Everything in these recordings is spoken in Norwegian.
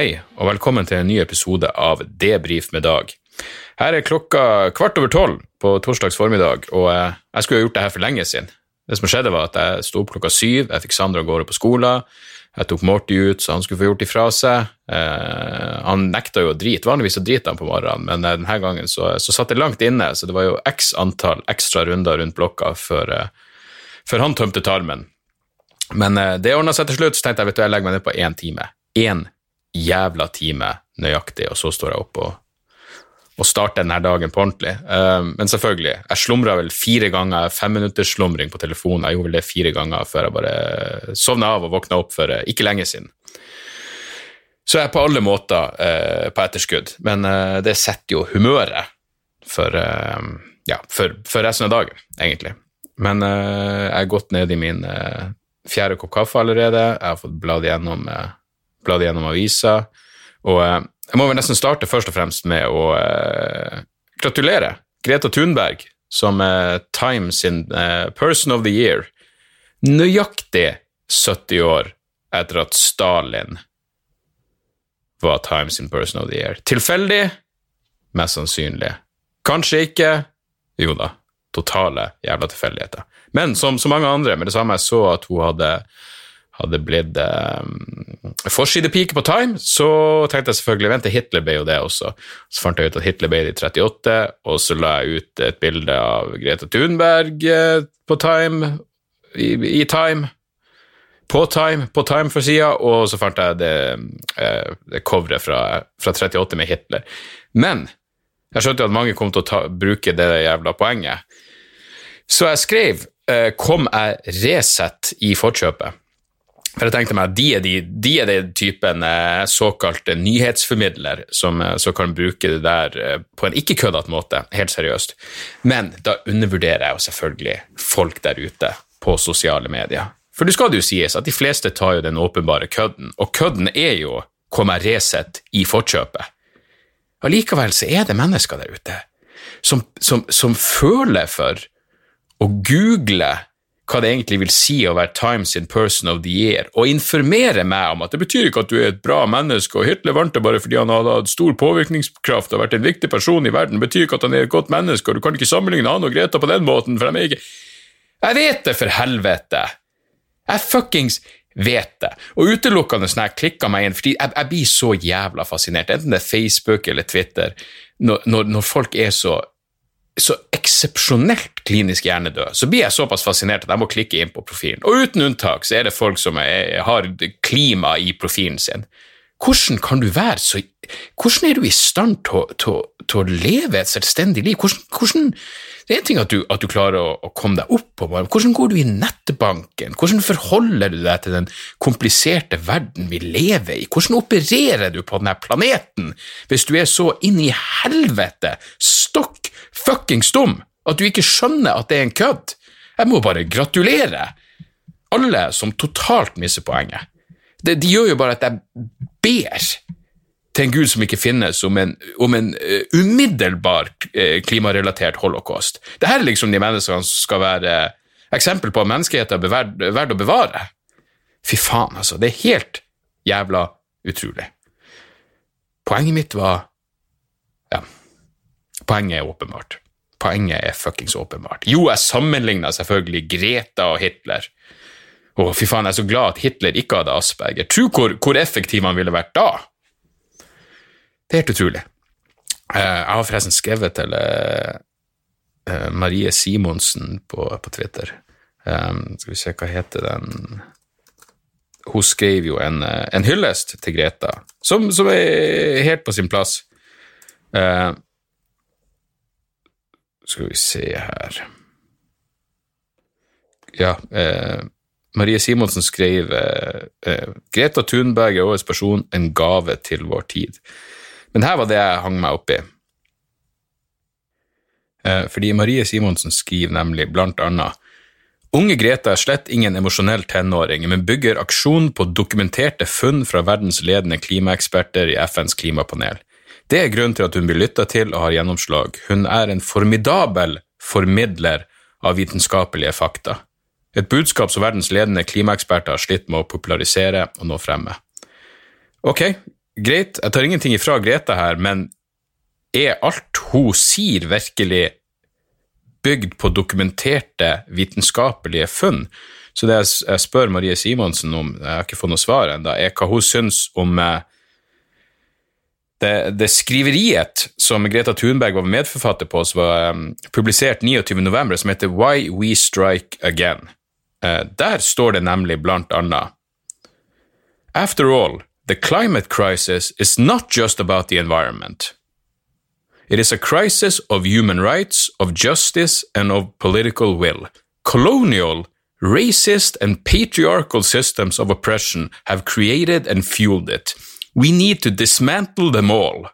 Hei, og velkommen til en ny episode av Debrif med Dag. Her er klokka kvart over tolv på torsdags formiddag, og eh, jeg skulle ha gjort det her for lenge siden. Det som skjedde var at jeg sto opp klokka syv, jeg fikk Sander av gårde på skolen, jeg tok Morty ut så han skulle få gjort ifra seg. Eh, han nekta jo å drite, vanligvis så driter han på morgenen, men eh, denne gangen så, så satt det langt inne, så det var jo x antall ekstra runder rundt blokka før, eh, før han tømte tarmen. Men eh, det ordna seg til slutt, så tenkte jeg vet du, jeg legger meg ned på én time. Én jævla time nøyaktig, og så står jeg opp og, og starter denne dagen på ordentlig. Eh, men selvfølgelig, jeg slumra vel fire ganger, femminuttersslumring på telefonen. Jeg gjorde vel det fire ganger før jeg bare sovna av og våkna opp for eh, ikke lenge siden. Så jeg er på alle måter eh, på etterskudd, men det setter jo humøret for, ja, for, for resten av dagen, egentlig. Men jeg er gått ned i min fjerde kopp kaffe allerede. Jeg har fått bladd gjennom, bladd gjennom avisa. Og eh, jeg må vel nesten starte først og fremst med å eh, gratulere Greta Thunberg som eh, Time sin eh, Person of the Year. Nøyaktig 70 år etter at Stalin var Time sin Person of the Year. Tilfeldig? Mest sannsynlig. Kanskje ikke? Jo da, totale jævla tilfeldigheter. Men som så mange andre, med det samme jeg så at hun hadde, hadde blitt um, forsidepike på Time, så tenkte jeg selvfølgelig vent Hitler ble jo det også. Så fant jeg ut at Hitler ble det i 38, og så la jeg ut et bilde av Greta Thunberg eh, på Time, i, i Time på Time, på Time for sida, og så fant jeg det, eh, det coveret fra, fra 38 med Hitler. Men jeg skjønte jo at mange kom til å ta, bruke det jævla poenget. Så jeg skrev eh, 'Kom jeg Resett' i forkjøpet. For jeg tenkte meg de er, de, de er den typen eh, såkalt nyhetsformidler som eh, så kan bruke det der eh, på en ikke køddete måte, helt seriøst. Men da undervurderer jeg jo selvfølgelig folk der ute på sosiale medier. For det skal det jo sies at de fleste tar jo den åpenbare kødden, og kødden er jo 'Kom jeg Resett' i forkjøpet. Allikevel så er det mennesker der ute som, som, som føler for å google hva det egentlig vil si å være Times in person of the year, og informere meg om at det betyr ikke at du er et bra menneske, og Hitler vant det bare fordi han hadde hatt stor påvirkningskraft og vært en viktig person i verden, det betyr ikke at han er et godt menneske, og du kan ikke sammenligne han og Greta på den måten, for de er ikke Jeg vet det, for helvete! Jeg fuckings vet det. Og utelukkende sånn jeg klikker meg inn, fordi jeg, jeg blir så jævla fascinert, enten det er Facebook eller Twitter, når, når, når folk er så så eksepsjonelt klinisk hjernedød, så blir jeg såpass fascinert at jeg må klikke inn på profilen. Og uten unntak så er det folk som er, har klima i profilen sin. Hvordan kan du være så Hvordan er du i stand til, å leve et selvstendig liv? Hvordan, hvordan, det er en ting at du, at du klarer å, å, komme deg opp morgenen. Hvordan går du i nettbanken? Hvordan forholder du deg til den kompliserte verden vi lever i? Hvordan opererer du på denne planeten hvis du er så inn i helvete stokk fuckings dum at du ikke skjønner at det er en kødd? Jeg må bare gratulere alle som totalt misser poenget. Det, de gjør jo bare at jeg ber til en gud som ikke finnes, om en, om en uh, umiddelbar uh, klimarelatert holocaust. Dette er liksom de menneskene som skal være uh, eksempel på at menneskeheten er verd, verd å bevare. Fy faen, altså. Det er helt jævla utrolig. Poenget mitt var Ja, poenget er åpenbart. Poenget er fuckings åpenbart. Jo, jeg sammenligna selvfølgelig Greta og Hitler. Å, fy faen, jeg er så glad at Hitler ikke hadde asperger. Tro hvor, hvor effektiv han ville vært da. Det er helt utrolig. Jeg har forresten skrevet til Marie Simonsen på, på Twitter skal vi se, hva heter den Hun skrev jo en, eh, en hyllest til Greta, som, som, er helt på sin plass. Skal vi se her Ja. Eh, Marie Simonsen skrev eh, Greta Thunberg er årets person, en gave til vår tid. Men her var det jeg hang meg opp i. Eh, fordi Marie Simonsen skriver nemlig blant annet Unge Greta er slett ingen emosjonell tenåring, men bygger aksjon på dokumenterte funn fra verdens ledende klimaeksperter i FNs klimapanel. Det er grunnen til at hun blir lytta til og har gjennomslag. Hun er en formidabel formidler av vitenskapelige fakta. Et budskap som verdens ledende klimaeksperter har slitt med å popularisere og nå fremme. Ok, greit, jeg tar ingenting ifra Greta her, men er alt hun sier, virkelig bygd på dokumenterte vitenskapelige funn? Så det jeg spør Marie Simonsen om, jeg har ikke fått noe svar ennå, er hva hun syns om eh, det, det, skriveriet som Greta Thunberg var medforfatter på, som var um, publisert 29.11., som heter Why We Strike Again. Uh, der står det nemlig blant annet After all, the climate crisis is not just about the environment. It is a crisis of human rights, of justice, and of political will. Colonial, racist, and patriarchal systems of oppression have created and fueled it. We need to dismantle them all.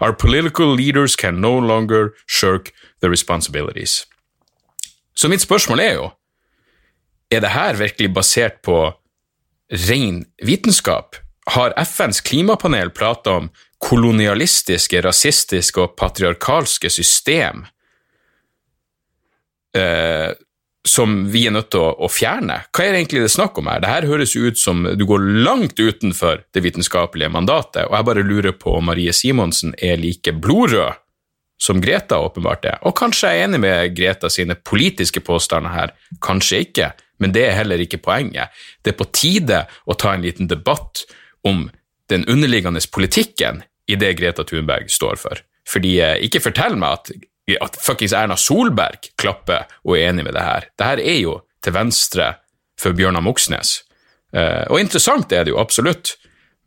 Our political leaders can no longer shirk their responsibilities. Så mitt spørsmål er jo, er det her virkelig basert på ren vitenskap? Har FNs klimapanel prata om kolonialistiske, rasistiske og patriarkalske system eh, som vi er nødt til å, å, fjerne. Hva er det egentlig det snakk om her? Dette høres ut som du går langt utenfor det vitenskapelige mandatet, og jeg bare lurer på om Marie Simonsen er like blodrød som Greta åpenbart er. Og kanskje jeg er enig med Greta sine politiske påstander her, kanskje ikke, men det er heller ikke poenget. Det er på tide å ta en liten debatt om den underliggende politikken i det Greta Thunberg står for. Fordi, eh, ikke fortell meg at at fuckings Erna Solberg klapper og er enig med det her. Det her er jo til venstre for Bjørnar Moxnes. Uh, og interessant er det jo absolutt,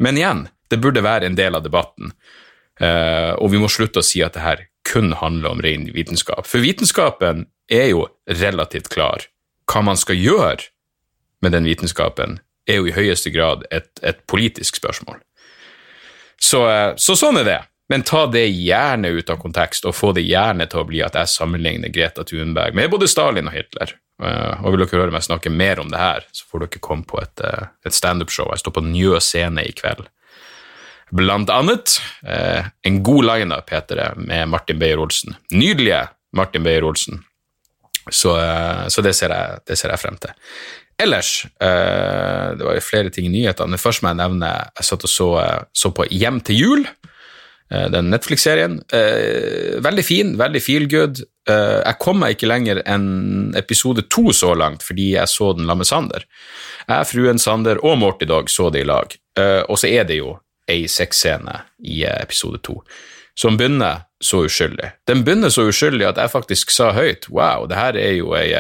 men igjen, det burde være en del av debatten. Uh, og vi må slutte å si at det her kun handler om ren vitenskap. For vitenskapen er jo relativt klar. Hva man skal gjøre med den vitenskapen, er jo i høyeste grad et, et politisk spørsmål. Så, uh, så sånn er det. Men ta det gjerne ut av kontekst, og få det gjerne til å bli at jeg sammenligner Greta Thunberg med både Stalin og Hitler. Uh, og vil dere høre meg snakke mer om det her, så får dere komme på et, uh, et standup-show. Jeg står på Njø scene i kveld. Blant annet uh, en god lineup, heter det, med Martin Beyer-Olsen. Nydelige Martin Beyer-Olsen. Så, så det, ser jeg, det, ser jeg, frem til. Ellers, det var jo flere ting i nyhetene. Det første må jeg nevne, jeg satt og så, så på Hjem til jul. Eh, den Netflix-serien. Eh, veldig fin, veldig feel good. Eh, jeg kom meg ikke lenger enn episode to så langt, fordi jeg så den sammen med Sander. Jeg, fruen Sander og Morty Dog så det i lag. og så er det jo ei sexscene i episode to som begynner så uskyldig. Den begynner så uskyldig at jeg faktisk sa høyt wow, det her er jo ei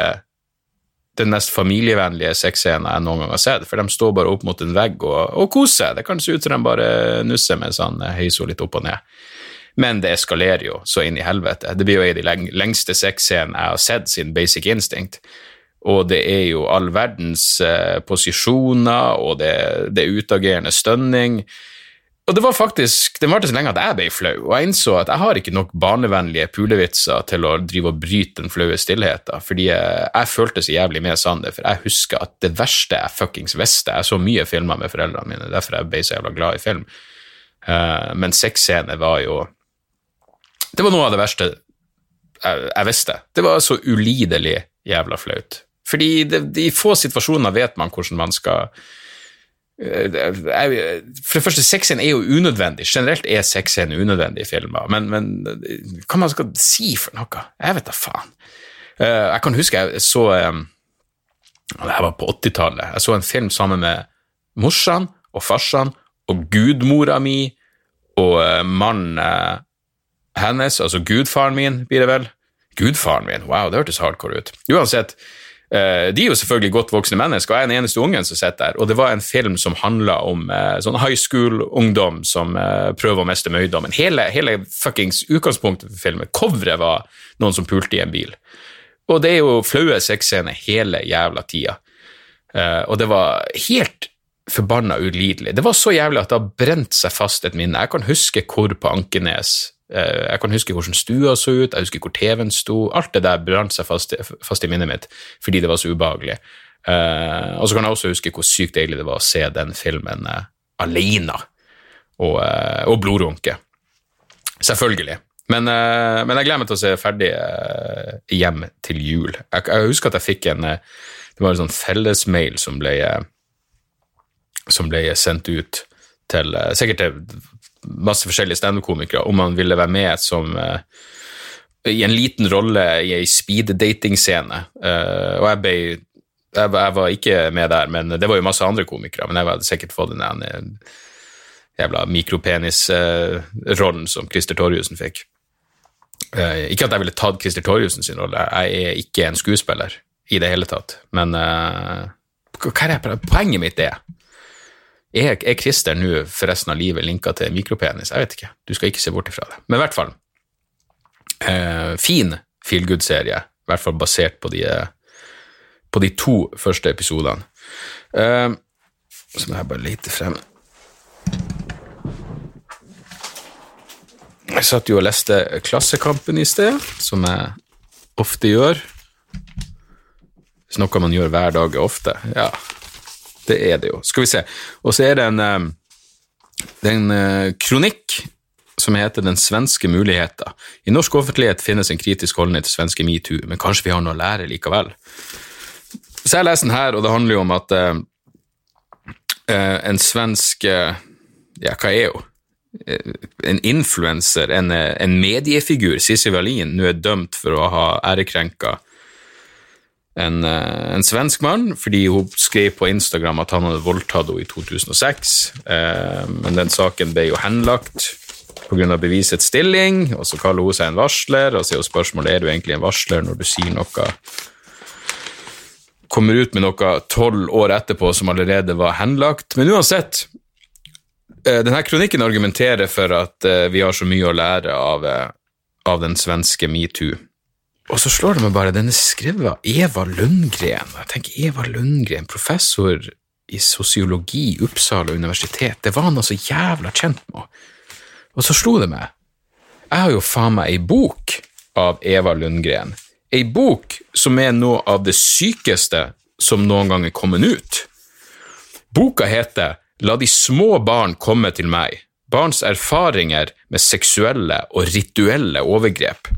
den mest familievennlige sexscenen jeg noen gang har sett, for de står bare opp mot en vegg og, og koser. Det kan se ut som de bare nusser mens han heiser litt opp og ned. Men det eskalerer jo så inn i helvete. Det blir jo en av de lengste sexscenene jeg har sett siden Basic Instinct. Og det er jo all verdens eh, posisjoner, og det, det er utagerende stønning. Og det var faktisk, Den varte så lenge at jeg ble flau, og jeg innså at jeg har ikke nok barnevennlige pulevitser til å drive og bryte den flaue stillheten, fordi jeg, følte så jævlig med Sander, for jeg husker at det verste jeg fuckings visste Jeg så mye filmer med foreldrene mine, derfor jeg ble så jævla glad i film. Uh, men sexscener var jo Det var noe av det verste jeg, jeg visste. Det var så ulidelig jævla flaut. Fordi det, i få situasjoner vet man hvordan man skal Eh, for det første, sexscenen er jo unødvendig. Generelt er sexscenen unødvendig i filmer, men, men, hva man skal si for noe? Jeg vet da faen. Eh, jeg kan huske jeg så eh, Det her var på 80-tallet. Jeg så en film sammen med morsan og farsan og gudmora mi og mannen hennes, altså gudfaren min, blir det vel? Gudfaren min, wow, det hørtes hardcore ut. Uansett, Eh, de er jo selvfølgelig godt voksne mennesker, og jeg er den eneste ungen som sitter der. Og det var en film som handla om eh, sånn high school-ungdom som eh, prøver å miste møydommen. Hele, hele fuckings utgangspunktet for filmen, coveret var noen som pulte i en bil. Og det er jo flaue sexscener hele jævla tida. Eh, og det var helt forbanna ulidelig. Det var så jævlig at det har brent seg fast et minne. Jeg kan huske hvor på Ankenes eh, Jeg kan huske hvordan stua så ut, jeg husker hvor TV-en sto. Alt det der brant seg fast, fast, i minnet mitt fordi det var så ubehagelig. Uh, og så kan jeg også huske hvor sykt deilig det var å se den filmen uh, alene og, uh, og blodrunke. Selvfølgelig. Men, men, jeg gleder meg til å se ferdig hjem til jul. Jeg, jeg, husker at jeg fikk en Det var en sånn fellesmail som ble som ble sendt ut til sikkert til masse forskjellige standup-komikere om man ville være med som uh, i en liten rolle i ei speed-dating-scene. Uh, og jeg ble jeg, jeg, var ikke med der, men det var jo masse andre komikere. Men jeg hadde sikkert fått den jævla mikropenis-rollen som Christer Torjussen fikk. Uh, ikke at jeg ville tatt Christer Torjussen sin rolle, jeg er ikke en skuespiller i det hele tatt. Men hva er det, poenget mitt er er, er Christer nå for resten av livet linka til mikropenis? Jeg vet ikke. Du skal ikke se bort ifra det. Men i hvert fall. Eh, fin feel good-serie, i hvert fall basert på de, på de to første episodene. Eh, så må jeg bare lete frem Jeg satt jo og leste Klassekampen i sted, som jeg ofte gjør. Hvis noe man gjør hver dag, er ofte. Ja, det er det jo. Skal vi se. Og så er det en, eh, det er en eh, kronikk som heter Den svenske muligheter. I norsk offentlighet finnes en kritisk holdning til svenske metoo, men kanskje vi har noe å lære likevel. Så jeg leser den her, og det handler jo om at uh, en svensk Ja, hva er hun? En influenser, en, en, mediefigur, Sissi Wallin, nå er dømt for å ha ærekrenka en, eh, en, svensk mann, fordi hun skrev på Instagram at han hadde voldtatt henne i 2006. Eh, men den saken ble jo henlagt pga. bevisets stilling, og så kaller hun seg en varsler, og så er jo spørsmålet er du egentlig en varsler når du sier noe Kommer ut med noe tolv år etterpå som allerede var henlagt. Men uansett, eh, denne kronikken argumenterer for at eh, vi har så mye å lære av, av den svenske metoo. Og så slår det meg bare, den er skrevet av Eva Lundgren. Jeg tenker Eva Lundgren, professor i sosiologi, Uppsala universitet. Det var han altså jævla kjent med. Og så slo det meg. Jeg har jo faen meg ei bok av Eva Lundgren. Ei bok som er noe av det sykeste som noen gang er kommet ut. Boka heter La de små barn komme til meg barns erfaringer med seksuelle og rituelle overgrep.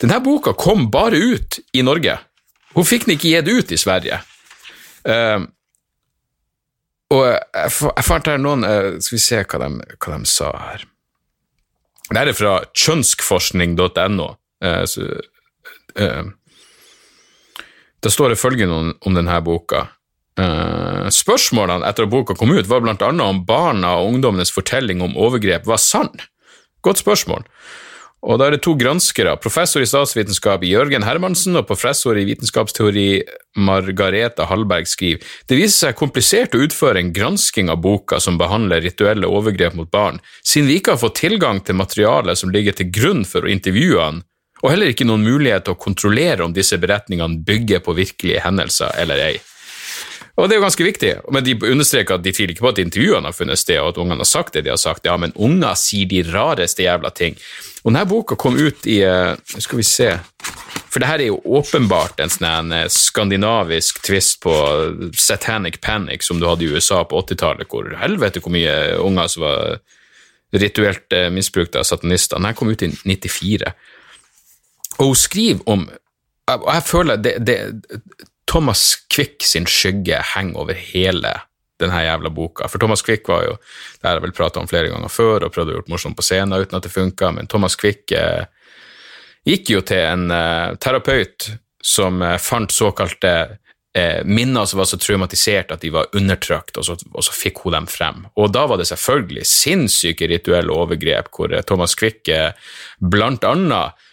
Denne boka kom bare ut i Norge. Hun fikk den ikke gitt ut i Sverige. Uh, og jeg, jeg fant her noen uh, Skal vi se hva de, hva de sa her. Dette er fra kjønskforskning.no. Uh, uh, da står det følgende om denne boka. Uh, spørsmålene etter at boka kom ut, var annet om barna og ungdommenes fortelling om overgrep var sann. Godt spørsmål. Og da er det to granskere, professor i statsvitenskap Jørgen Hermansen og professor i vitenskapsteori Margareta Hallberg skriver det viser seg komplisert å utføre en gransking av boka som behandler rituelle overgrep mot barn, siden vi ikke har fått tilgang til materialet som ligger til grunn for å intervjue han, og heller ikke noen mulighet til å kontrollere om disse beretningene bygger på virkelige hendelser eller ei. Og det er jo ganske viktig, men de understreker at de tviler ikke på at intervjuene har funnet sted, og at ungene har sagt det de har sagt. Ja, men unger sier de rareste jævla ting. Og denne boka kom ut i eh, Skal vi se For det her er jo åpenbart en sånn eh, skandinavisk twist på satanic panic som du hadde i USA på 80-tallet, hvor helvete hvor mye unger som var rituelt eh, misbrukt av satanister. Den kom ut i 94. Og hun skriver om og jeg føler det, det, Thomas Quick sin skygge henger over hele denne jævla boka. For Thomas Quick var jo det har jeg vel prata om flere ganger før og prøvd å gjøre morsomt på scenen uten at det funka, men Thomas Quick eh, gikk jo til en eh, terapeut som eh, fant såkalte eh, minner som var så traumatisert at de var undertrykt, og så, og så, fikk hun dem frem. Og da var det selvfølgelig sinnssyke rituelle overgrep, hvor eh, Thomas Quick eh, blant annet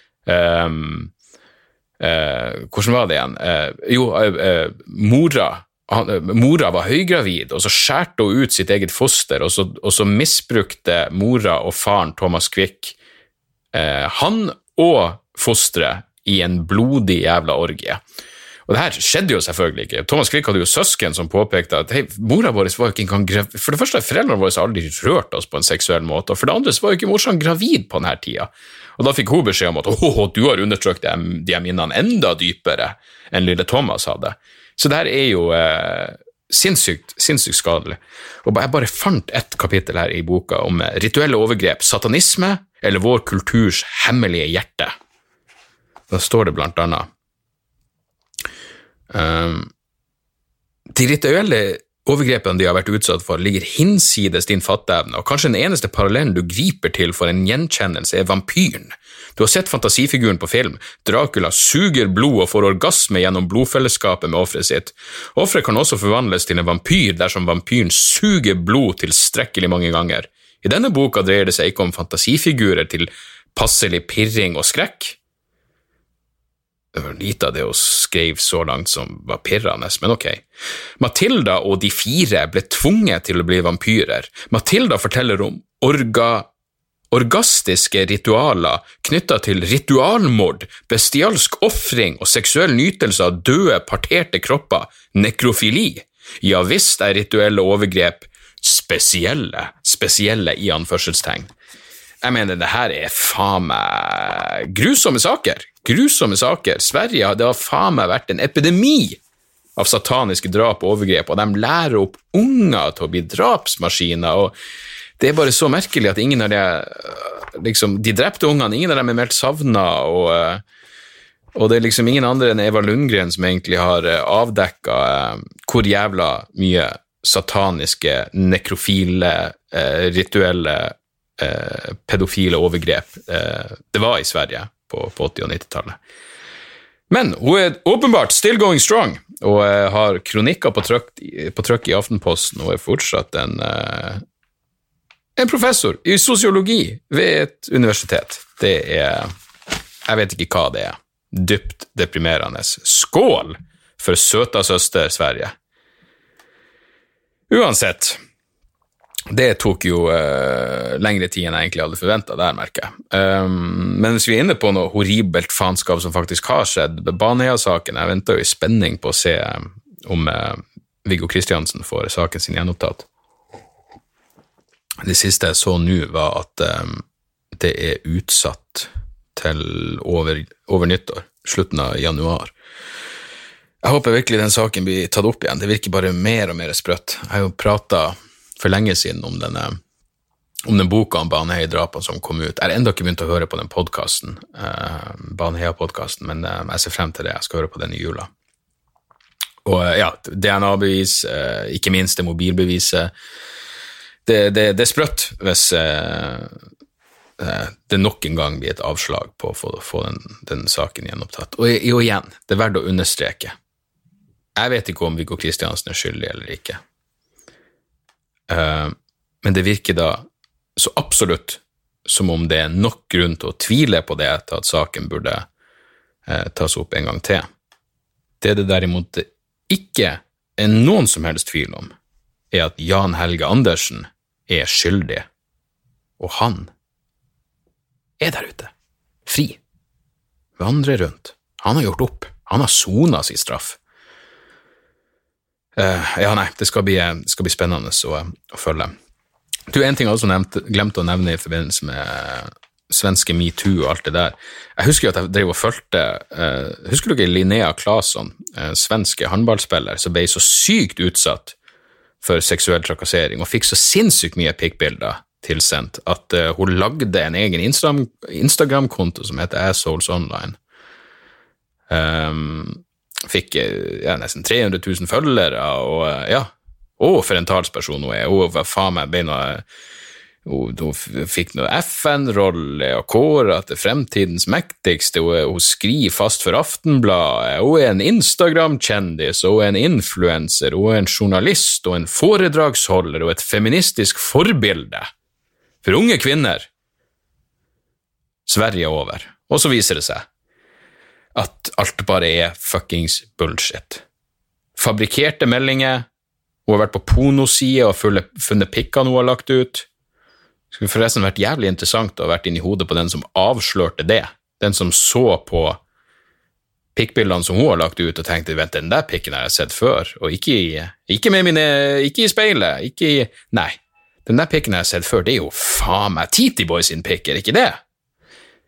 eh, Hvordan var det igjen? Eh, jo, eh, eh, mora han, eh, Mora var høygravid, og så skjærte hun ut sitt eget foster, og så, og så misbrukte mora og faren Thomas Quick eh, han og fosteret i en blodig jævla orgie. Og det her skjedde jo selvfølgelig ikke. Thomas Quick hadde jo søsken som påpekte at hei, mora vår var jo ikke engang gravid. For det første, foreldrene våre har aldri rørt oss på en seksuell måte, og for det andre så var jo ikke morsan gravid på denne tida. Og da fikk hun beskjed om at åh, du har undertrykt de, de minnene enda dypere enn lille Thomas hadde. Så det her er jo eh, sinnssykt, sinnssykt skadelig. Og jeg bare fant ett kapittel her i boka om eh, rituelle overgrep, satanisme eller vår kulturs hemmelige hjerte. Da står det blant annet Um, de rituelle overgrepene de har vært utsatt for, ligger hinsides din fatteevne, og kanskje den eneste parallellen du griper til for en gjenkjennelse, er vampyren. Du har sett fantasifiguren på film. Dracula suger blod og får orgasme gjennom blodfellesskapet med offeret sitt. Offeret kan også forvandles til en vampyr dersom vampyren suger blod tilstrekkelig mange ganger. I denne boka dreier det seg ikke om fantasifigurer til passelig pirring og skrekk, det var lite av det hun skrev så langt som var pirrende, men ok. Matilda og de fire ble tvunget til å bli vampyrer. Matilda forteller om orga, orgastiske ritualer knytta til ritualmord, bestialsk ofring og seksuell nytelse av døde, parterte kropper, nekrofili. Ja visst er rituelle overgrep spesielle, spesielle i anførselstegn. Jeg mener, det her er faen meg grusomme saker grusomme saker. Sverige det har faen meg vært en epidemi av sataniske drap og overgrep, og de lærer opp unger til å bli drapsmaskiner. og Det er bare så merkelig at ingen av de liksom, De drepte ungene, ingen av dem er meldt savna, og, og, det er liksom ingen andre enn Eva Lundgren som egentlig har avdekka hvor jævla mye sataniske, nekrofile, rituelle, pedofile overgrep det var i Sverige på, på 80- og 90-tallet. Men hun er åpenbart still going strong, og uh, har kronikker på trykk, på trykk, i Aftenposten og er fortsatt en, uh, en professor i sosiologi ved et universitet. Det er Jeg vet ikke hva det er. Dypt deprimerende. Skål for søta søster Sverige. Uansett, det tok jo uh, lengre tid enn jeg egentlig hadde forventa der, merker jeg. Um, men hvis vi er inne på noe horribelt faenskap som faktisk har skjedd, Baneheia-saken Jeg venter jo i spenning på å se um, om uh, Viggo Kristiansen får saken sin gjenopptatt. Det siste jeg så nå, var at um, det er utsatt til over, over nyttår, slutten av januar. Jeg håper virkelig den saken blir tatt opp igjen. Det virker bare mer og mer sprøtt. Jeg har jo prata for lenge siden om denne om den boka om Baneheia-drapene som kom ut. Jeg har ennå ikke begynt å høre på den podkasten, eh, Baneheia-podkasten, men eh, jeg ser frem til det. Jeg skal høre på den i jula. Og uh, ja, DNA-bevis, eh, ikke minst det mobilbeviset. Det, det, det er sprøtt hvis det nok en gang blir et avslag på å få, få den, den, saken gjenopptatt. Og, og igjen, det er verdt å understreke. Jeg vet ikke om Viggo Kristiansen er skyldig eller ikke. Uh, men det virker da så absolutt som om det er nok grunn til å tvile på det til at saken burde uh, tas opp en gang til. Det det derimot ikke er noen som helst tvil om, er at Jan Helge Andersen er skyldig, og han er der ute, fri, vandrer rundt. Han har gjort opp, han har sona sin straff. Uh, ja, nei, det skal bli, skal bli spennende å, å, følge. Du, En ting jeg også nevnt, glemte å nevne i forbindelse med svenske metoo og alt det der. Jeg husker jo at jeg drev og fulgte uh, Husker ikke Linnea Claesson, uh, svenske håndballspiller, som ble så sykt utsatt for seksuell trakassering og fikk så sinnssykt mye pikkbilder tilsendt at uh, hun lagde en egen Instagram-konto som heter Assholes Online. Um, Fikk eh, ja, nesten 300 000 følgere, og eh, ja Å, for en talsperson hun er. Hun var faen meg noe hun, hun fikk noe FN-rolle og kåra til fremtidens mektigste. Hun, hun, skriver fast for Aftenbladet. Hun er en Instagram-kjendis, hun er en influenser, hun er en journalist og en foredragsholder og et feministisk forbilde for unge kvinner. Sverige er over. Og så viser det seg at alt bare er fuckings bullshit. Fabrikkerte meldinger. Hun har vært på pornosider og funnet, pikkene hun har lagt ut. Det skulle forresten vært jævlig interessant å ha vært inni hodet på den som avslørte det. Den som så på pikkbildene som hun har lagt ut og tenkte vent, den der pikken har jeg sett før, og ikke i, ikke med mine, ikke i speilet, ikke i Nei, den der pikken har jeg sett før, det er jo faen meg Titi Boys sin pikk, er ikke det?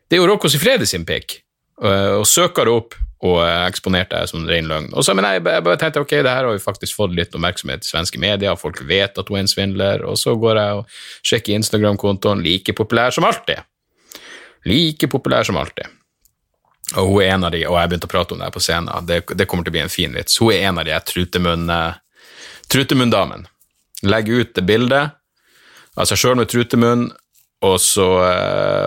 Det er jo Rocco Sifredi sin pikk, og søker opp og eksponerte jeg som ren løgn. Og så, men jeg, jeg bare tenkte ok, det her har jo faktisk fått litt oppmerksomhet i svenske medier, folk vet at hun er en svindler, og så går jeg og sjekker Instagram-kontoen, like populær som alltid. Like populær som alltid. Og hun er en av de, og jeg begynte å prate om det her på scenen, det, det kommer til å bli en fin vits. Hun er en av de trutemunn-damene. Legger ut det bildet av seg sjøl med trutemunn, og så,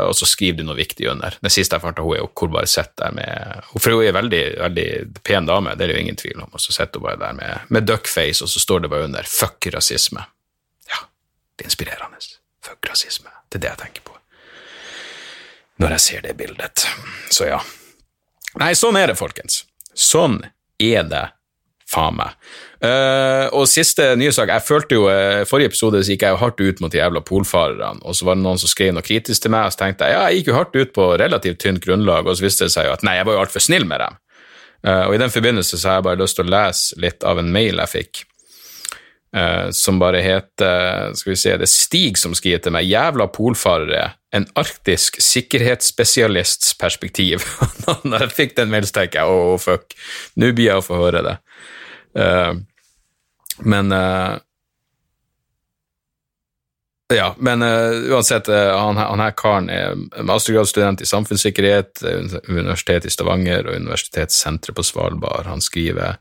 og så, skriver du noe viktig under. Det siste jeg fant av hun er hvor bare sitter der med For hun er en veldig, veldig pen dame, det er det jo ingen tvil om. Og så sitter hun bare der med, med duckface, og så står det bare under 'fuck rasisme'. Ja, det er inspirerende. Fuck rasisme. Det er det jeg tenker på når jeg ser det bildet. Så ja. Nei, sånn er det, folkens. Sånn er det faen meg. Uh, og siste nye sak Jeg følte jo uh, Forrige episode så gikk jeg jo hardt ut mot de jævla polfarerne, og så var det noen som skrev noe kritisk til meg, og så tenkte jeg ja, jeg gikk jo hardt ut på relativt tynt grunnlag, og så viste det seg jo at nei, jeg var jo altfor snill med dem. Uh, og i den forbindelse så har jeg bare lyst til å lese litt av en mail jeg fikk som bare heter Skal vi se, det er Stig som skriver til meg 'Jævla polfarere. En arktisk sikkerhetsspesialists perspektiv'. Når jeg fikk den mailen, tenkte jeg oh, fuck, nå blir jeg å få høre det. Uh, men uh, Ja, men uansett, han, han, her karen er mastergradsstudent i samfunnssikkerhet, Universitetet i Stavanger og Universitetssenteret på Svalbard. Han skriver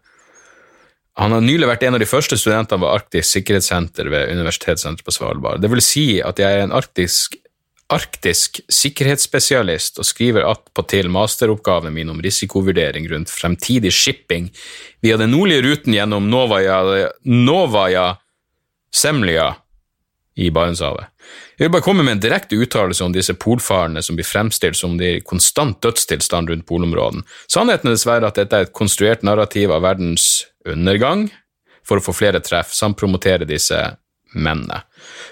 han har nylig vært en av de første studentene ved Arktisk sikkerhetssenter ved Universitetssenteret på Svalbard. Det vil si at jeg er en arktisk, arktisk sikkerhetsspesialist og skriver attpåtil masteroppgaven min om risikovurdering rundt fremtidig shipping via den nordlige ruten gjennom Novaja, Novaja Semlja i Barentshavet. Jeg vil bare komme med en direkte uttalelse om disse polfarerne som blir fremstilt som de i konstant dødstilstand rundt polområden. Sannheten er dessverre at dette er et konstruert narrativ av verdens undergang for å få flere treff, samt promotere disse mennene.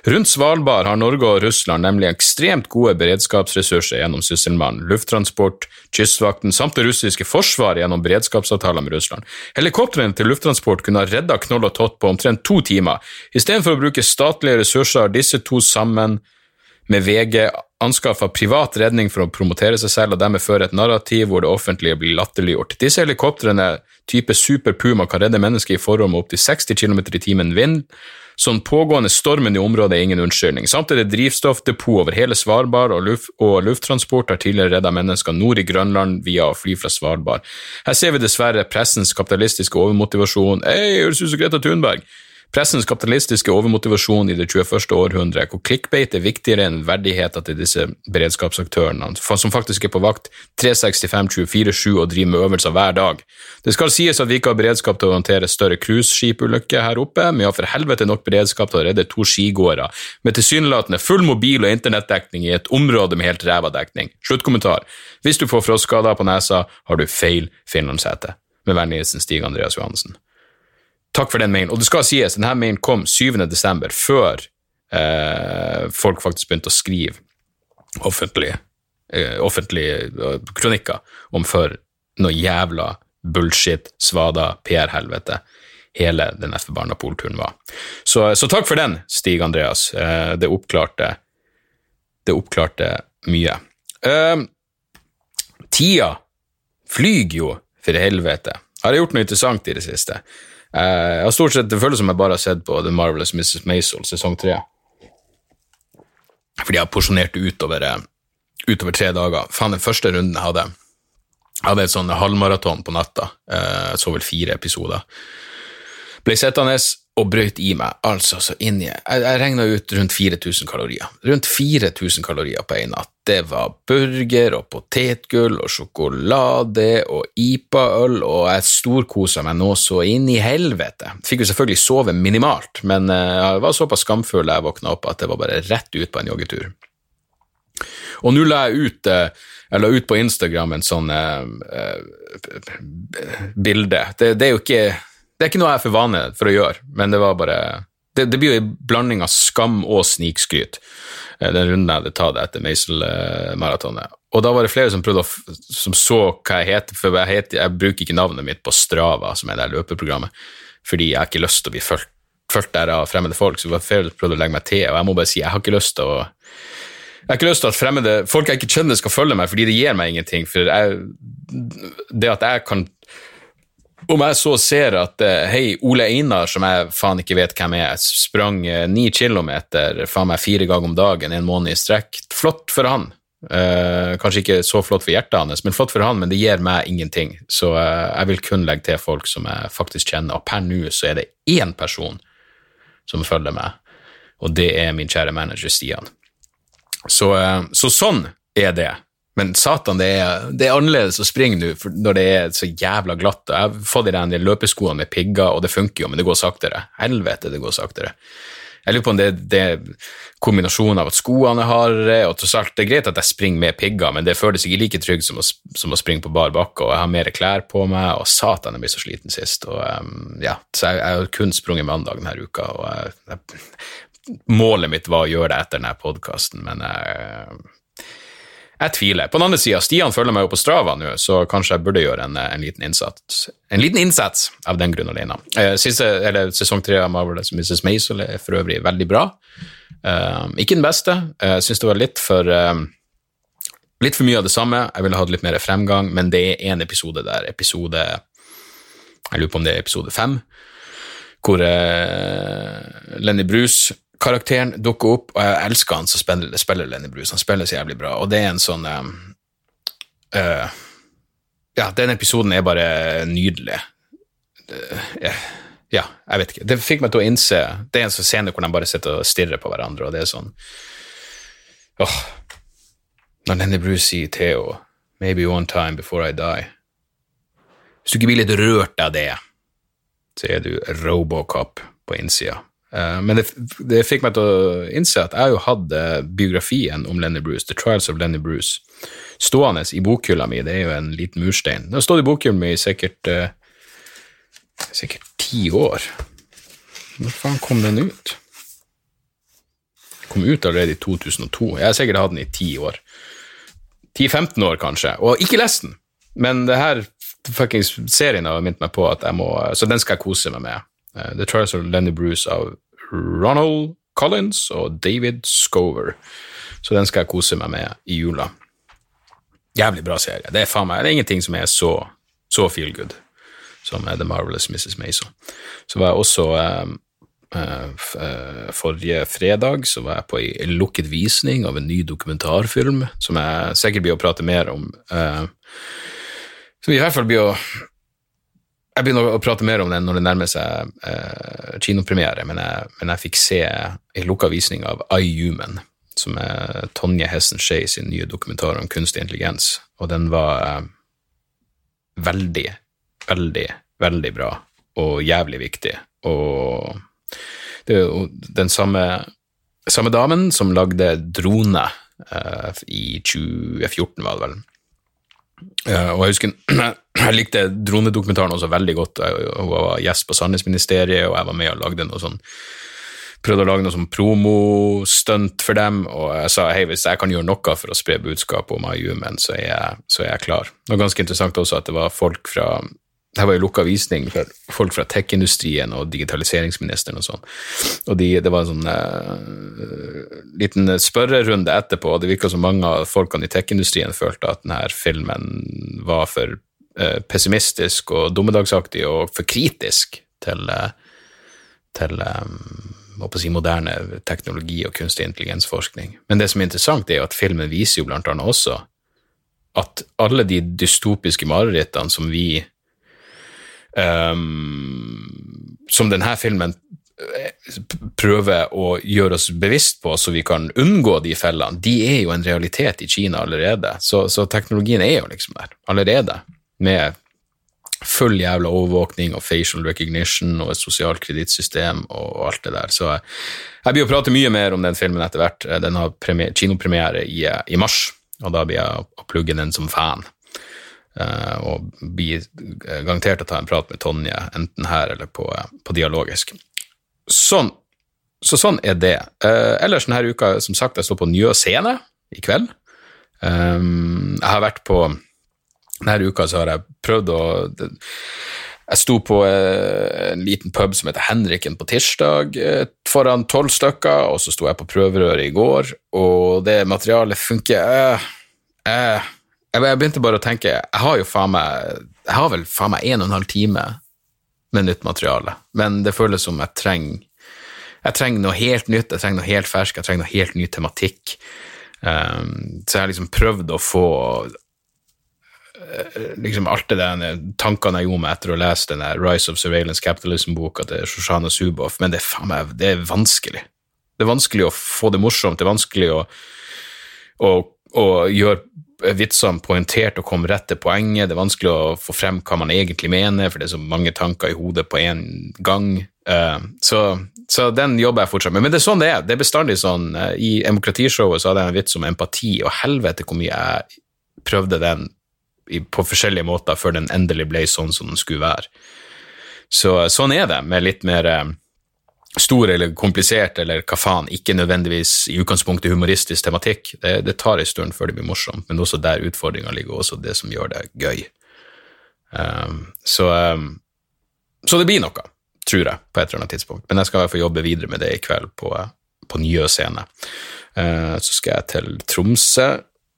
Rundt Svalbard har Norge og Russland nemlig ekstremt gode beredskapsressurser gjennom Sysselmannen, lufttransport, Kystvakten samt det russiske forsvaret gjennom beredskapsavtaler med Russland. Helikoptrene til lufttransport kunne ha redda Knoll og Tott på omtrent to timer. Istedenfor å bruke statlige ressurser har disse to sammen med VG anskaffa privat redning for å promotere seg selv og dermed føre et narrativ hvor det offentlige blir latterliggjort. Disse helikoptrene type Super Puma kan redde mennesker i forhold med opptil 60 km i timen vind. Sånn pågående stormen i området er ingen unnskyldning. Samtidig er drivstoffdepot over hele Svalbard, og, luft, og lufttransport har tidligere redda mennesker nord i Grønland via å fly fra Svalbard. Her ser vi dessverre pressens kapitalistiske overmotivasjon. Hei, høres ut som Greta Thunberg! Pressens kapitalistiske overmotivasjon i det 21. århundre, hvor clickbait er viktigere enn verdigheten til disse beredskapsaktørene, som faktisk er på vakt 365-24-7 og driver med øvelser hver dag. Det skal sies at vi ikke har beredskap til å håndtere større cruiseskipulykker her oppe, men vi har for helvete nok beredskap til å redde to skigåere med tilsynelatende full mobil- og internettdekning i et område med helt ræva dekning. Sluttkommentar. Hvis du får frostskader på nesa, har du feil finlandshete. Med vennligheten Stig Andreas Johansen. Takk for den mailen. Og det skal sies, denne mailen kom 7. desember, før eh, folk faktisk begynte å skrive offentlige, eh, offentlige uh, kronikker om for noe jævla bullshit, svada, PR-helvete hele den F-forbanna polturen var. Så, så, takk for den, Stig Andreas. Eh, det oppklarte Det oppklarte mye. Eh, tida flyger jo, for helvete. Har jeg gjort noe interessant i det siste? Eh, jeg har stort sett, Det føles som jeg bare har sett på The Marvelous Mrs. Maisel sesong tre. Fordi jeg har porsjonert det utover, eh, utover tre dager. Faen, den første runden jeg hadde hadde et sånn halvmaraton på natta. Jeg så vel fire episoder. Ble sittende og brøyt i meg altså så inni Jeg, jeg regna ut rundt 4000 kalorier. Rundt 4000 kalorier på en natt. Det var burger og potetgull og sjokolade og IPA-øl, og jeg storkosa meg nå så inn i helvete. Fikk jo selvfølgelig sove minimalt, men eh, jeg var såpass skamfull da jeg våkna opp at det var bare rett ut på en joggetur. Og nå la jeg ut eh, Jeg la ut på Instagram en sånn eh, eh, bilde. Det, det er jo ikke Det er ikke noe jeg er for vane for å gjøre, men det var bare Det, det blir jo en blanding av skam og snikskryt, eh, den runden jeg hadde tatt etter Meisel-maratonet. Og da var det flere som prøvde å, som så hva jeg heter, for jeg, heter, jeg bruker ikke navnet mitt på Strava, som er det løpeprogrammet, fordi jeg har ikke lyst til å bli fulgt, der av fremmede folk, så det var flere som prøvde å legge meg til, og jeg må bare si, jeg har ikke lyst til å jeg har ikke lyst til at fremmede, folk jeg ikke kjenner skal følge meg, fordi det gir meg ingenting. For jeg, det at jeg kan Om jeg så ser at eh, hei, Ole Einar, som jeg faen ikke vet hvem er, sprang eh, ni kilometer faen meg fire ganger om dagen en måned i strekk, flott for han. Eh, kanskje ikke så flott for hjertet hans, men flott for han, men det gir meg ingenting. Så eh, jeg vil kun legge til folk som jeg faktisk kjenner, og per nå så er det én person som følger meg, og det er min kjære manager Stian. Så, eh, så sånn er det. Men satan, det er, det er annerledes å springe nå når det er så jævla glatt. Jeg har fått i de løpeskoene med pigger, og det funker jo, men det går saktere. Helvete, det går saktere. Jeg lurer på om det, er kombinasjonen av at skoene er hardere, og tross alt, det er greit at jeg springer med pigger, men det føles ikke like trygt som som å springe på bar bakke, og jeg har mer klær på meg, og satan, jeg blir så sliten sist. Og, um, ja, så jeg, jeg har kun sprunget mandag denne uka, og jeg, jeg, målet mitt var å gjøre det etter denne podkasten, men jeg, jeg tviler. På den andre sida, Stian følger meg jo på Strava nå, så kanskje jeg burde gjøre en, en liten innsats En liten innsats av den grunn alene. Eh, Siste, eller Sesong tre av Marvelous Mrs. Maisel er for øvrig veldig bra. Eh, ikke den beste. Eh, Jeg syns det var litt for eh, Litt for mye av det samme. Jeg ville hatt litt mer fremgang, men det er én episode der. Episode Jeg lurer på om det er episode fem, hvor eh, Lenny Bruce-karakteren dukker opp, og jeg elsker han som spiller, spiller Lenny Bruce. Han spiller så jævlig bra, og det er en sånn eh, uh, Ja, den episoden er bare nydelig. Eh, ja, jeg vet ikke. Det fikk meg til å innse Det er en sånn scene hvor de bare sitter og stirrer på hverandre, og det er sånn Åh. Når Lenny Bruce sier Theo Maybe one time before I die. Hvis du ikke blir litt rørt av det, så er du Robocop på innsida. Eh, men det, det fikk meg til å innse at jeg jo hatt eh, biografien om Lenny Bruce, The Trials of Lenny Bruce, stående i bokhylla mi. Det er jo en liten murstein. Den har stått i bokhylla mi i sikkert eh, sikkert ti år. Når faen kom den ut? Den Kom ut allerede i 2002. Jeg har sikkert hatt den i ti år. 10-15 år, kanskje. Og ikke lest den, men det her fuckings serien har minnet meg på at jeg må Så den skal jeg kose meg med. Eh, The Trials of Lenny Bruce av Ronald Collins og David Scover. Så den skal jeg kose meg med i jula. Jævlig bra serie. Det er faen meg, det er ingenting som er så, så feel good som er The Marvelous Mrs. Mason. Så var jeg også eh, eh, eh, Forrige fredag så var jeg på en lukket visning av en ny dokumentarfilm, som jeg sikkert blir å prate mer om. eh, som i hvert fall blir å Jeg begynner å prate mer om den når det nærmer seg eh, kinopremiere, men jeg, men jeg fikk se en lukka visning av iHuman, som er Tonje Hessen Skei sin nye dokumentar om kunstig intelligens, og den var eh, veldig, veldig, veldig bra og jævlig viktig. Og det er jo den samme, samme damen som lagde Drone eh, i 2014, var det vel. Eh, og jeg husker jeg likte dronedokumentaren også veldig godt. Hun var gjest på Sannhetsministeriet, og jeg var med og lagde noe sånn prøvde å lage noe sånn promostunt for dem, og jeg sa hei, hvis jeg kan gjøre noe for å spre budskapet om IUMN, så så er jeg klar. Det var ganske interessant også at det var folk fra det var jo lukka visning for folk fra tech-industrien og digitaliseringsministeren og sånn. Og de, det var en sånn uh, liten spørrerunde etterpå, og det virka som mange av folkene i tech-industrien følte at denne filmen var for uh, pessimistisk og dommedagsaktig og for kritisk til, uh, til um, si, moderne teknologi og kunstig intelligensforskning. Men det som er interessant, er jo at filmen viser jo blant annet også at alle de dystopiske marerittene som vi um, Som denne filmen eh, prøver å gjøre oss bevisst på så vi kan unngå de fellene, de er jo en realitet i Kina allerede. Så, så teknologien er jo liksom der allerede, med full jævla overvåkning og facial recognition og et sosialt kredittsystem og alt det der. Så jeg blir å prate mye mer om den filmen etter hvert. Den har premier, kinopremiere i, i mars, og da blir jeg å plugge den som fan. Uh, og blir garantert å ta en prat med Tonje, enten her eller på, på Dialogisk. Sånn, så sånn er det. Ellers denne uka, som sagt, jeg står på Njø scene i kveld. Jeg har vært på Denne uka så har jeg prøvd å jeg sto på eh, en liten pub som heter Henriken på tirsdag, eh, foran tolv stykker, og så sto jeg på prøverøret i går, og det materialet funker eh, eh, Jeg begynte bare å tenke Jeg har jo faen meg Jeg har vel faen meg en og en halv time med nytt materiale, men det føles som jeg trenger jeg trenger noe helt nytt, jeg trenger noe helt fersk, jeg trenger noe helt ny tematikk. Um, så jeg har liksom prøvd å få Eh, liksom alt det der tankene jeg gjorde meg etter å lese den Rise of Surveillance Capitalism-boka til Shoshana Zuboff, men det er faen meg det er vanskelig. Det er vanskelig å få det morsomt, det er vanskelig å, å, å gjøre vitsene poengtert og komme rett til poenget, det er vanskelig å få frem hva man egentlig mener, for det er så mange tanker i hodet på én gang. Uh, så, så, den jobber jeg fortsatt med. Men det er sånn det er. Det er bestandig sånn. Uh, I demokratishowet så hadde jeg en vits om empati, og helvete hvor mye jeg prøvde den på forskjellige måter før den endelig ble sånn som den skulle være. Så sånn er det med litt mer eh, stor eller komplisert eller hva faen, ikke nødvendigvis i utgangspunktet humoristisk tematikk. Det, det tar en stund før det blir morsomt, men også der utfordringa ligger, også det som gjør det gøy. Um, så, um, så, det blir noe, tror jeg, på et eller annet tidspunkt. Men jeg skal i hvert fall jobbe videre med det i kveld på, på Njø scene. Uh, så skal jeg til Tromsø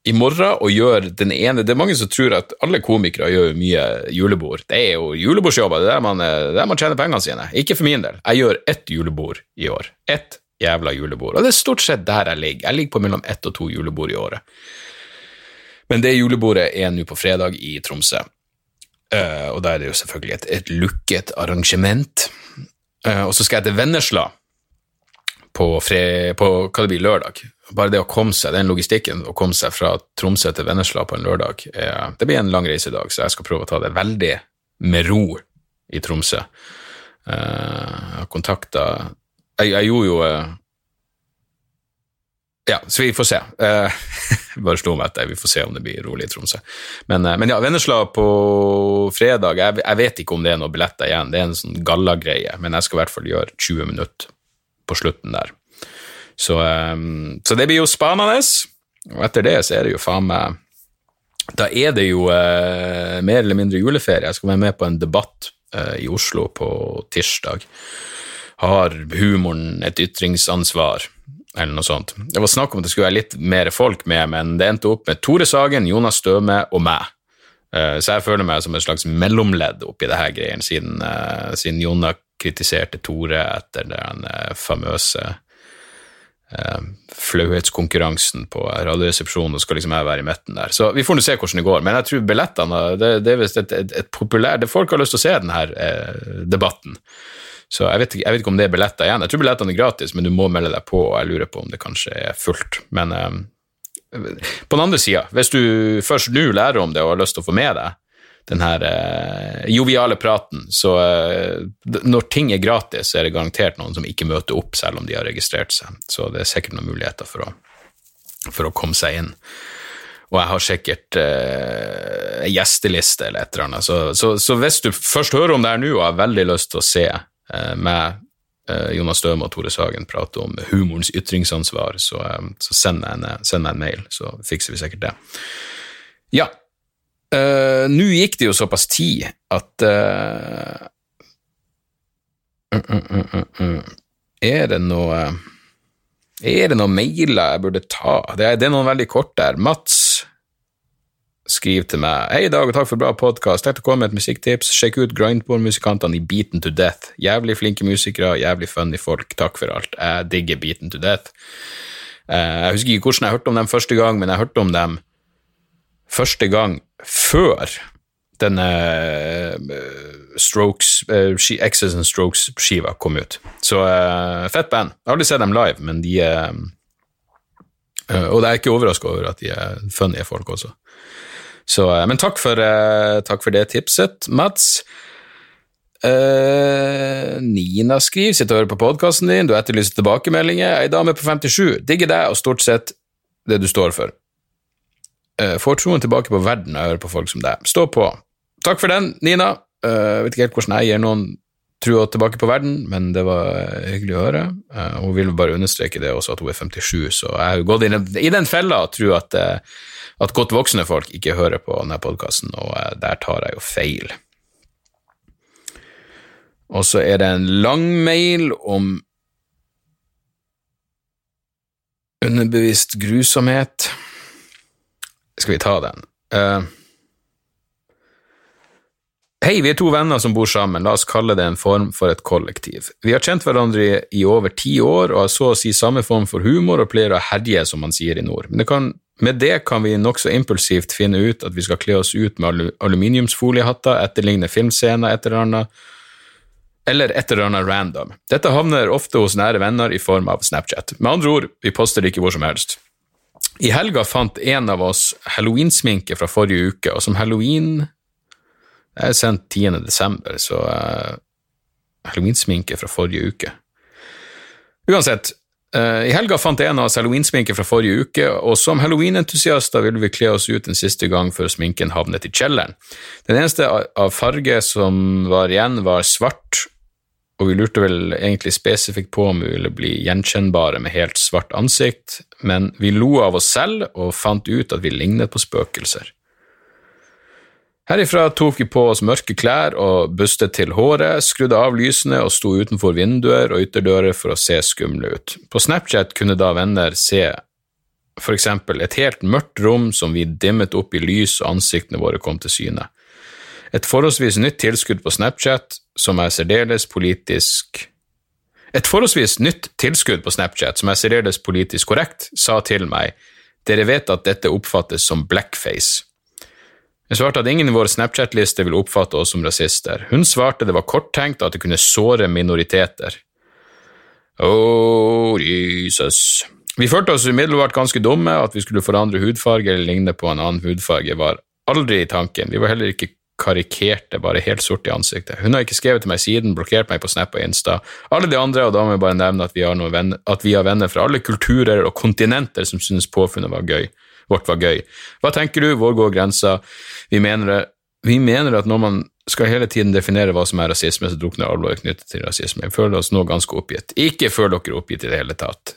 i morgen og gjør den ene Det er mange som tror at alle komikere gjør mye julebord. Det er jo julebordsjobber, det er der man, der man tjener pengene sine. Ikke for min del. Jeg gjør ett julebord i år. Ett jævla julebord. Og det er stort sett der jeg ligger. Jeg ligger på mellom ett og to julebord i året. Men det julebordet er nå på fredag i Tromsø. Uh, og da er det jo selvfølgelig et, et lukket arrangement. Uh, og så skal jeg til Vennesla på, fre, på hva det blir, lørdag bare det å komme seg, den logistikken å komme seg fra Tromsø til Vennesla på en lørdag, eh, det blir en lang reise i dag, så jeg skal prøve å ta det veldig med ro i Tromsø. Eh, jeg kontakta jeg, jeg, gjorde jo eh, Ja, så vi får se. Uh, bare slo meg etter, vi får se om det blir rolig i Tromsø. Men, men ja, Vennesla på fredag, jeg, jeg, vet ikke om det er noen billetter igjen, det er en sånn gallagreie, men jeg skal i hvert fall gjøre 20 minutter på slutten der. Så, um, så, det blir jo spennende. Og etter det så er det jo faen meg Da er det jo uh, mer eller mindre juleferie. Jeg skal være med på en debatt uh, i Oslo på tirsdag. Har humoren et ytringsansvar? Eller noe sånt. Det var snakk om at det skulle være litt mer folk med, men det endte opp med Tore Sagen, Jonas Støme og meg. Uh, så jeg føler meg som et slags mellomledd oppi det her greien, siden, siden Jonna kritiserte Tore etter den famøse eh, flauhetskonkurransen på Radioresepsjonen, og skal liksom jeg være i midten der. Så vi får nå se hvordan det går. Men jeg tror billettene Det, det er visst et, et, et populært Folk har lyst til å se denne eh, debatten. Så jeg vet, jeg vet, ikke om det er billetter igjen. Jeg tror billettene er gratis, men du må melde deg på, og jeg lurer på om det kanskje er fullt. Men eh, på den andre sida, hvis du først nå lærer om det og har lyst til å få med deg den her eh, joviale praten. Så eh, når ting er gratis, så er det garantert noen som ikke møter opp selv om de har registrert seg. Så det er sikkert noen muligheter for å, for å komme seg inn. Og jeg har sikkert eh, gjesteliste eller et eller annet. Så, så, så, hvis du først hører om det her nå og har veldig lyst til å se eh, meg, eh, Jonas Støme og Tore Sagen prate om humorens ytringsansvar, så, eh, så send meg en, meg en mail, så fikser vi sikkert det. Ja, Uh, Nå gikk det jo såpass tid at uh, Er det noe Er det noen mailer jeg burde ta? Det er, det er, noen veldig kort der. Mats skriver til meg Hei, Dag, og takk for bra podkast. Tenkte å komme med et musikktips. Sjekk ut Grindboard-musikantene i Beaten to Death. Jævlig flinke musikere, jævlig funny folk. Takk for alt. Jeg digger Beaten to Death. jeg husker ikke hvordan jeg hørte om dem første gang, men jeg hørte om dem første gang før denne uh, Strokes, uh, X's and Strokes-skiva kom ut. Så uh, fett band. Jeg har aldri sett dem live, men de er Og det er ikke overraska over at de er funny folk også. Så, men takk for, takk for, det tipset, Mats. Nina skriver, sitter og hører på podkasten din, du etterlyser tilbakemeldinger. Ei dame på 57, digger deg og stort sett det du står for. Uh, får troen tilbake på verden og jeg hører på folk som deg. Stå på. Takk for den, Nina. Uh, vet ikke helt hvordan jeg gir noen trua tilbake på verden, men det var hyggelig å høre. Hun vil bare understreke det også, at hun er 57, så jeg har gått inn i den fella og tror at, at godt voksne folk ikke hører på denne podkasten, og der tar jeg jo feil. Og så er det en lang mail om underbevisst grusomhet. Skal vi ta den? Uh, Hei, vi er to venner som bor sammen, la oss kalle det en form for et kollektiv. Vi har kjent hverandre i over ti år og har så å si samme form for humor og pleier å herje, som man sier i nord. Men det kan, med det kan vi nokså impulsivt finne ut at vi skal kle oss ut med aluminiumsfoliehatter, etterligne filmscener et eller annet, eller et eller annet random. Dette havner ofte hos nære venner i form av Snapchat. Med andre ord, vi poster ikke hvor som helst. I helga fant en av oss halloweensminke fra forrige uke, og som halloween det er sendt 10. desember, så uh, halloweensminke fra forrige uke. Uansett, uh, i helga fant en av oss halloweensminke fra forrige uke, og som halloweenentusiaster ville vi kle oss ut en siste gang før sminken havnet i kjelleren. Den eneste av farge som var igjen, var svart, og vi lurte vel egentlig spesifikt på om vi ville bli gjenkjennbare med helt svart ansikt, men vi lo av oss selv og fant ut at vi lignet på spøkelser. Herifra tok vi på oss mørke klær og bustet til håret, skrudde av lysene og sto utenfor vinduer og ytterdører for å se skumle ut. På Snapchat kunne da venner se for eksempel et helt mørkt rom som vi dimmet opp i lys og ansiktene våre kom til syne. Et forholdsvis nytt tilskudd på Snapchat som er særdeles politisk Et forholdsvis nytt tilskudd på Snapchat som er særdeles politisk korrekt, sa til meg dere vet at dette oppfattes som blackface. Jeg svarte at ingen i vår Snapchat-liste vil oppfatte oss som rasister. Hun svarte det var korttenkt at det kunne såre minoriteter. Oh, Jesus. Vi følte oss umiddelbart ganske dumme, at vi skulle forandre hudfarge eller ligne på en annen hudfarge, var aldri i tanken. Vi var heller ikke karikerte, bare helt sort i ansiktet. Hun har ikke skrevet til meg siden, blokkert meg på Snap og Insta. Alle de andre, og da må jeg bare nevne at vi venner, at vi har venner fra alle kulturer og kontinenter som synes påfunnet var gøy vårt var gøy. Hva tenker du, hvor går grensa? Vi mener, vi mener at når man skal hele tiden definere hva som er rasisme, så drukner alvoret knyttet til rasisme. Vi føler oss nå ganske oppgitt. Ikke føl dere oppgitt i det hele tatt.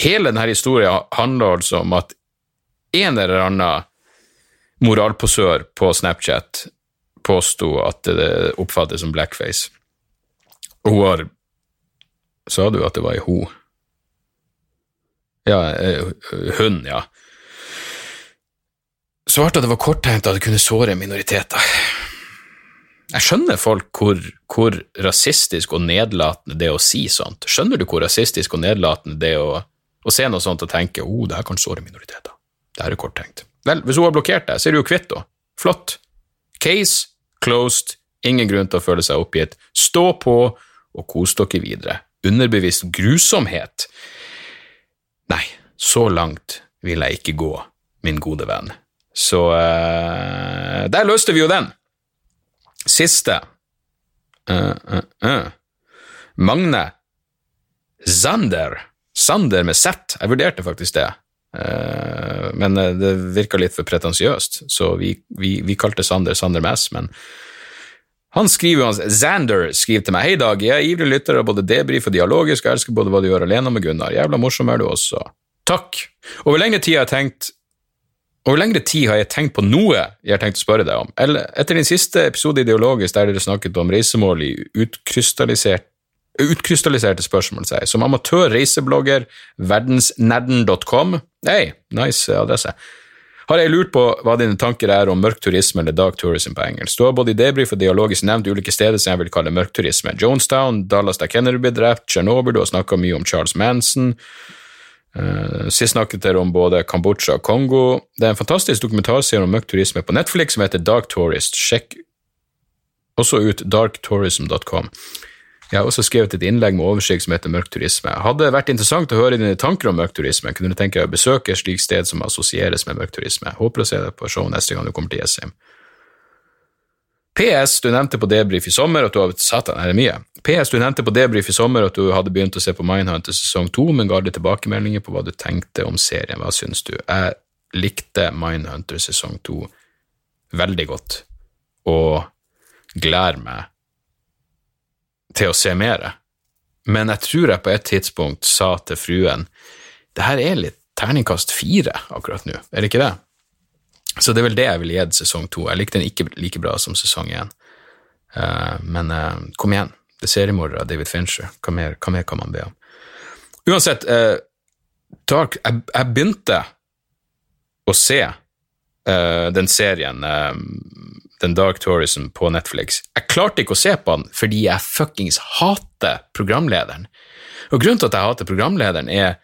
Hele denne historien handler altså om at en eller annen moralposør på Snapchat påsto at det oppfattes som blackface. Og hun har Sa du at det var ei ho? Ja, eh, hun, ja svarte at det var korttenkt at det kunne såre minoriteter. Jeg skjønner folk hvor, hvor, rasistisk og nedlatende det er å si sånt. Skjønner du hvor rasistisk og nedlatende det er å, å se noe sånt og tenke oh, det her kan såre minoriteter. Det her er korttenkt. Vel, hvis hun har blokkert deg, så er du jo kvitt henne. Flott. Case closed. Ingen grunn til å føle seg oppgitt. Stå på og kos dere videre. Underbevisst grusomhet. Nei, så langt vil jeg ikke gå, min gode venn. Så uh, der løste vi jo den. Siste uh, uh, Magne Zander. Sander med Z. Jeg vurderte faktisk det, men det virka litt for pretensiøst, så vi, vi, vi, kalte Sander Sander Mass, Men han skriver jo Zander skriver til meg Hei, Dag. Jeg er ivrig lytter av både debrief og dialogisk, jeg elsker både hva du gjør alene med Gunnar. Jævla morsom er du også. Takk. Over lengre tid har jeg tenkt over lengre tid har jeg tenkt på noe jeg har tenkt å spørre deg om. Eller etter din siste episode Ideologisk der dere snakket om reisemål i utkrystallisert, utkrystalliserte spørsmål, sier Som amatør reiseblogger, verdensnerden.com Hei, nice adresse. Har jeg lurt på hva dine tanker er om mørk turisme eller dark tourism på engelsk. Du har både i debrief og dialogisk nevnt ulike steder som jeg vil kalle mørk turisme. Jonestown, Dallas der Kennedy ble drept, Tsjernobyl, du har snakka mye om Charles Manson. Uh, sist snakket dere om både Kambodsja og Kongo. Det er en fantastisk dokumentarserie om mørk turisme på Netflix som heter Dark Tourist. Sjekk også ut darktourism.com. Jeg har også skrevet et innlegg med oversikt som heter Mørk turisme. Hadde vært interessant å høre dine tanker om mørk turisme. Kunne du tenke deg å besøke et slikt sted som assosieres med mørk turisme? Håper å se deg på show neste gang du kommer til Jessheim. PS, du nevnte på debrief i sommer at du har Satan, er det mye? PS, du nevnte på debrief i sommer at du hadde begynt å se på Mindhunter sesong to, men ga alle tilbakemeldinger på hva du tenkte om serien. Hva syns du? Jeg likte Mindhunter sesong to veldig godt, og gleder meg til å se mer. Men jeg tror jeg på et tidspunkt sa til fruen det her er litt terningkast fire akkurat nå, er det ikke det? Så det er vel det jeg ville gitt sesong to. Jeg likte den ikke like bra som sesong én. Uh, men uh, kom igjen, det er seriemorder av David Fincher. Hva mer, hva mer, kan man be om? Uansett, uh, Dark jeg, jeg, begynte å se den serien, den Dark Tourism, på Netflix. Jeg klarte ikke å se på den fordi jeg fuckings hater programlederen. Og grunnen til at jeg hater programlederen, er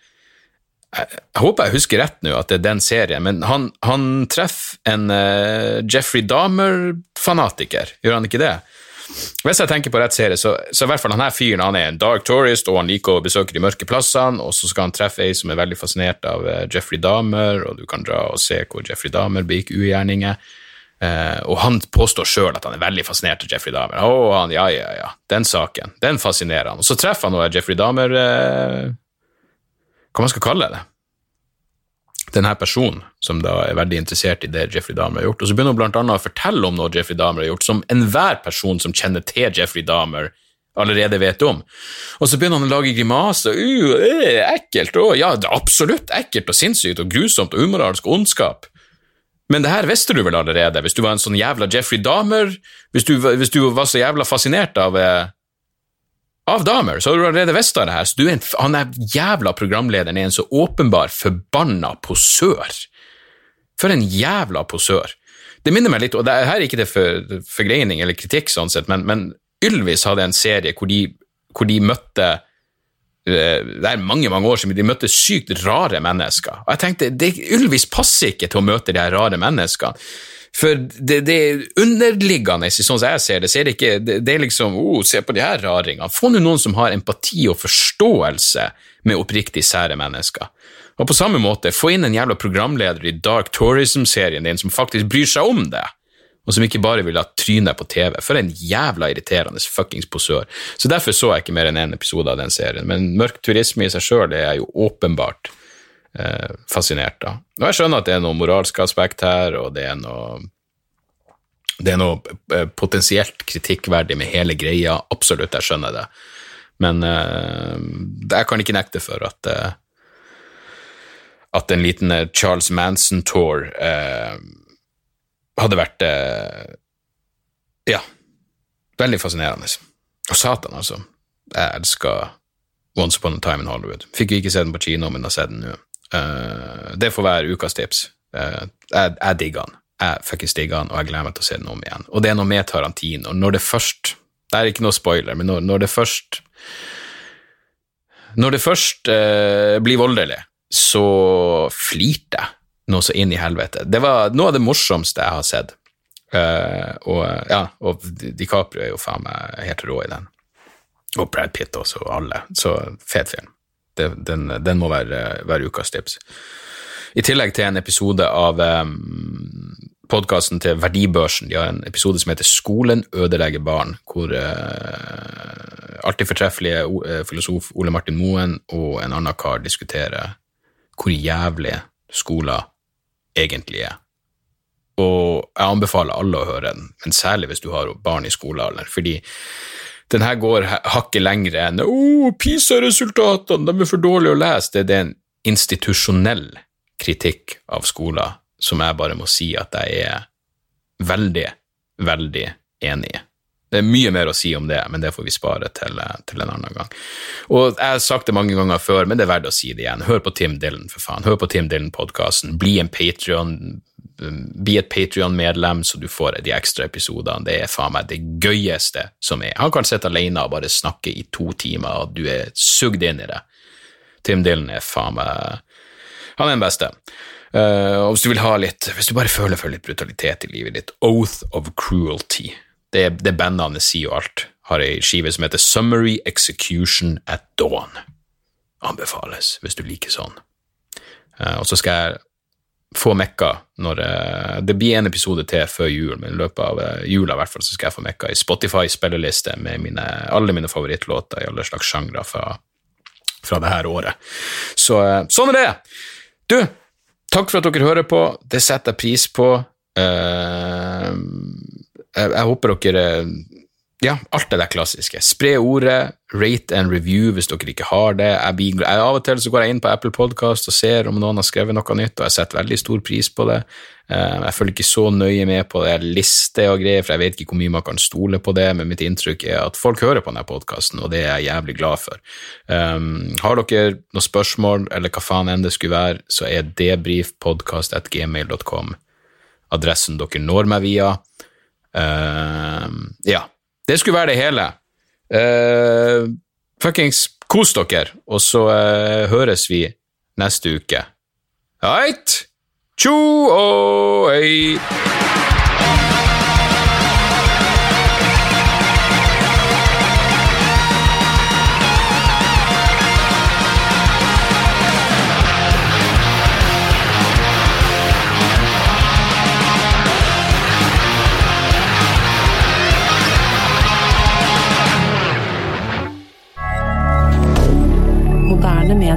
jeg, håper jeg husker rett nå at det er den serien, men han, han treffer en uh, Jeffrey Dahmer-fanatiker, gjør han ikke det? Hvis jeg tenker på rett serie, så, så i hvert fall han her fyren han er en dark tourist, og han liker å besøke de mørke plassene, og så skal han treffe ei som er veldig fascinert av uh, Jeffrey Dahmer, og du kan dra og se hvor Jeffrey Dahmer begikk ugjerninger. Uh, og han påstår sjøl at han er veldig fascinert av Jeffrey Dahmer. Å, oh, han, ja, ja, ja, den saken, den fascinerer han. Og så treffer han nå Jeffrey Dahmer eh, hva man skal kalle det. Denne personen som da er veldig interessert i det Jeffrey Dahmer har gjort. Og så begynner hun blant annet å fortelle om noe Jeffrey Dahmer har gjort, som enhver person som kjenner til Jeffrey Dahmer, allerede vet om. Og så begynner han å lage grimaser. Uh, øh, ekkelt. Uh, ja, det er absolutt ekkelt og sinnssykt og grusomt og umoralsk ondskap. Men det her visste du vel allerede, hvis du var en sånn jævla Jeffrey Dahmer, hvis du, hvis du var så jævla fascinert av eh, av Dahmer, så har du allerede visst det her. Så en, han er jævla programlederen er en så åpenbar forbanna posør. For en jævla posør. Det minner meg litt, og det er ikke til for, forgreining eller kritikk, sånn sett, men, men Ylvis hadde en serie hvor de, hvor de møtte det er mange mange år siden de møtte sykt rare mennesker. Og jeg tenkte, det, Ylvis passer ikke til å møte de her rare menneskene. For det, det er underliggende, sånn som jeg ser det, så det ikke Det, det er liksom oh, Se på de her raringene. Få nå noen som har empati og forståelse med oppriktig sære mennesker. Og på samme måte, få inn en jævla programleder i Dark Tourism-serien din som faktisk bryr seg om det, og som ikke bare vil ha trynet på TV. For en jævla irriterende fuckings posør. Så derfor så jeg ikke mer enn én en episode av den serien. Men mørk turisme i seg sjøl er jeg jo åpenbart eh, fascinert av. Og jeg skjønner at det er noe moralsk aspekt her, og det er noe det er noe eh, potensielt kritikkverdig med hele greia, absolutt, jeg skjønner det. Men eh, jeg kan ikke nekte for at eh, at en liten eh, Charles Manson-tour eh, hadde vært eh, Ja, veldig fascinerende. Og satan, altså. Jeg elsker Once Upon a Time in Hollywood. Fikk ikke se den på kino, men har sett den nå. Uh, det får være ukas tips. Uh, jeg, jeg digger den. Jeg fuckings digger den, og jeg gleder meg til å se den om igjen. Og det er noe med Tarantino. Når det først Det er ikke noe spoiler, men når, når det først Når det først uh, blir voldelig, så flirte jeg noe så inn i helvete. Det var noe av det morsomste jeg har sett. og ja, og DiCaprio er jo faen meg helt rå i den. Og Brad Pitt også, og alle. Så fet film det, den, den, må være, være, ukas tips. I tillegg til en episode av um, podkasten til Verdibørsen. De har en episode som heter Skolen ødelegger barn, hvor uh, alltid fortreffelige uh, filosof Ole Martin Moen og en annen kar diskuterer hvor jævlig skoler egentlig er. Og jeg anbefaler alle å høre den, men særlig hvis du har barn i skolealder, fordi den her går hakket lengre enn oh, PISA-resultatene, de er for dårlige å lese. Det, det er en institusjonell kritikk av skoler som jeg bare må si at jeg er veldig, veldig enig i. Det er mye mer å si om det, men det får vi spare til, til, en annen gang. Og Jeg har sagt det mange ganger før, men det er verdt å si det igjen. Hør på Tim Dylan, for faen. Hør på Tim Dylan-podkasten. Bli en Patrion bli et Patrion-medlem, så du får de ekstra episodene. Det er faen meg det gøyeste som er. Han kan sitte alene og bare snakke i to timer, og du er sugd inn i det. Tim Dylan er faen meg Han er den beste. Uh, og hvis du vil ha litt Hvis du bare føler for litt brutalitet i livet ditt, Oath of Cruelty. Det, det bandnavnet sier jo alt. Har ei skive som heter Summary Execution at Dawn. Anbefales, hvis du liker sånn. Uh, og så skal jeg få mekka når uh, Det blir en episode til før jul, men i løpet av uh, jula i hvert fall så skal jeg få mekka i Spotify-spilleliste med mine, alle mine favorittlåter i alle slags sjangre fra, fra det her året. Så uh, sånn er det! Du, takk for at dere hører på. Det setter jeg pris på. Eh, jeg, jeg håper dere Ja, alt det der klassiske. Spre ordet, rate and review hvis dere ikke har det. Jeg blir, jeg, av og til så går jeg inn på Apple Podcast og ser om noen har skrevet noe nytt, og jeg setter veldig stor pris på det. Eh, jeg følger ikke så nøye med på det liste og greier, for jeg vet ikke hvor mye man kan stole på det, men mitt inntrykk er at folk hører på denne podkasten, og det er jeg jævlig glad for. Um, har dere noen spørsmål, eller hva faen enn det skulle være, så er debrifpodkast.gmail.com adressen dere når meg via. Uh, ja. Det skulle være det hele. Uh, fuckings kos dere, og så uh, høres vi neste uke. Right? Tjo og hei!